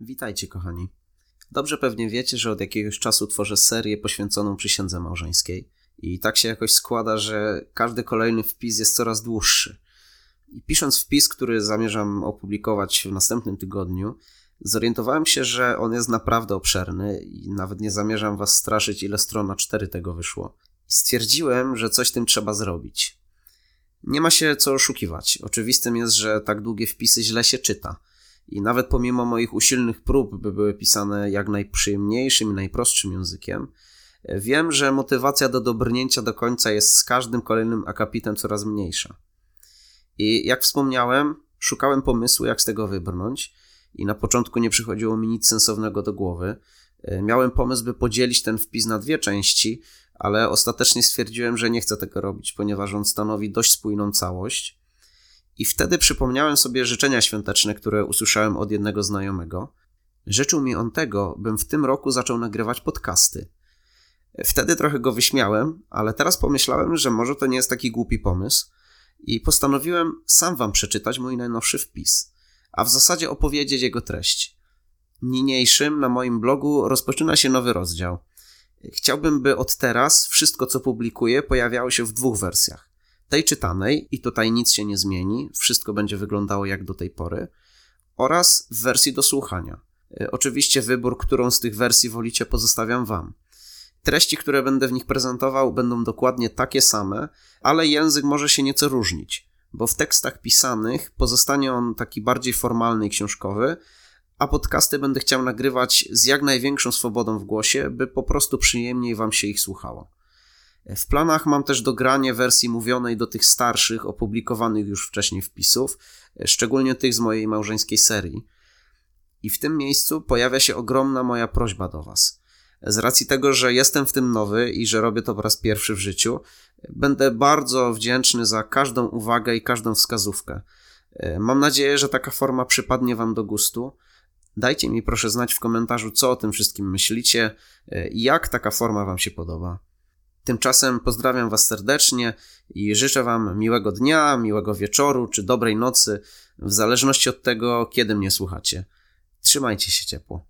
Witajcie, kochani. Dobrze pewnie wiecie, że od jakiegoś czasu tworzę serię poświęconą przysiędze małżeńskiej. I tak się jakoś składa, że każdy kolejny wpis jest coraz dłuższy. I pisząc wpis, który zamierzam opublikować w następnym tygodniu, zorientowałem się, że on jest naprawdę obszerny i nawet nie zamierzam was straszyć, ile stron na cztery tego wyszło. I stwierdziłem, że coś tym trzeba zrobić. Nie ma się co oszukiwać. Oczywistym jest, że tak długie wpisy źle się czyta. I nawet pomimo moich usilnych prób, by były pisane jak najprzyjemniejszym i najprostszym językiem, wiem, że motywacja do dobrnięcia do końca jest z każdym kolejnym akapitem coraz mniejsza. I jak wspomniałem, szukałem pomysłu, jak z tego wybrnąć, i na początku nie przychodziło mi nic sensownego do głowy. Miałem pomysł, by podzielić ten wpis na dwie części, ale ostatecznie stwierdziłem, że nie chcę tego robić, ponieważ on stanowi dość spójną całość. I wtedy przypomniałem sobie życzenia świąteczne, które usłyszałem od jednego znajomego. Życzył mi on tego, bym w tym roku zaczął nagrywać podcasty. Wtedy trochę go wyśmiałem, ale teraz pomyślałem, że może to nie jest taki głupi pomysł i postanowiłem sam wam przeczytać mój najnowszy wpis, a w zasadzie opowiedzieć jego treść. Niniejszym na moim blogu rozpoczyna się nowy rozdział. Chciałbym, by od teraz wszystko, co publikuję, pojawiało się w dwóch wersjach tej czytanej, i tutaj nic się nie zmieni, wszystko będzie wyglądało jak do tej pory, oraz w wersji do słuchania. E, oczywiście wybór, którą z tych wersji wolicie, pozostawiam Wam. Treści, które będę w nich prezentował, będą dokładnie takie same, ale język może się nieco różnić, bo w tekstach pisanych pozostanie on taki bardziej formalny i książkowy, a podcasty będę chciał nagrywać z jak największą swobodą w głosie, by po prostu przyjemniej Wam się ich słuchało. W planach mam też dogranie wersji mówionej do tych starszych, opublikowanych już wcześniej wpisów, szczególnie tych z mojej małżeńskiej serii. I w tym miejscu pojawia się ogromna moja prośba do Was. Z racji tego, że jestem w tym nowy i że robię to po raz pierwszy w życiu, będę bardzo wdzięczny za każdą uwagę i każdą wskazówkę. Mam nadzieję, że taka forma przypadnie Wam do gustu. Dajcie mi proszę znać w komentarzu, co o tym wszystkim myślicie i jak taka forma Wam się podoba. Tymczasem pozdrawiam Was serdecznie i życzę Wam miłego dnia, miłego wieczoru czy dobrej nocy, w zależności od tego, kiedy mnie słuchacie. Trzymajcie się ciepło.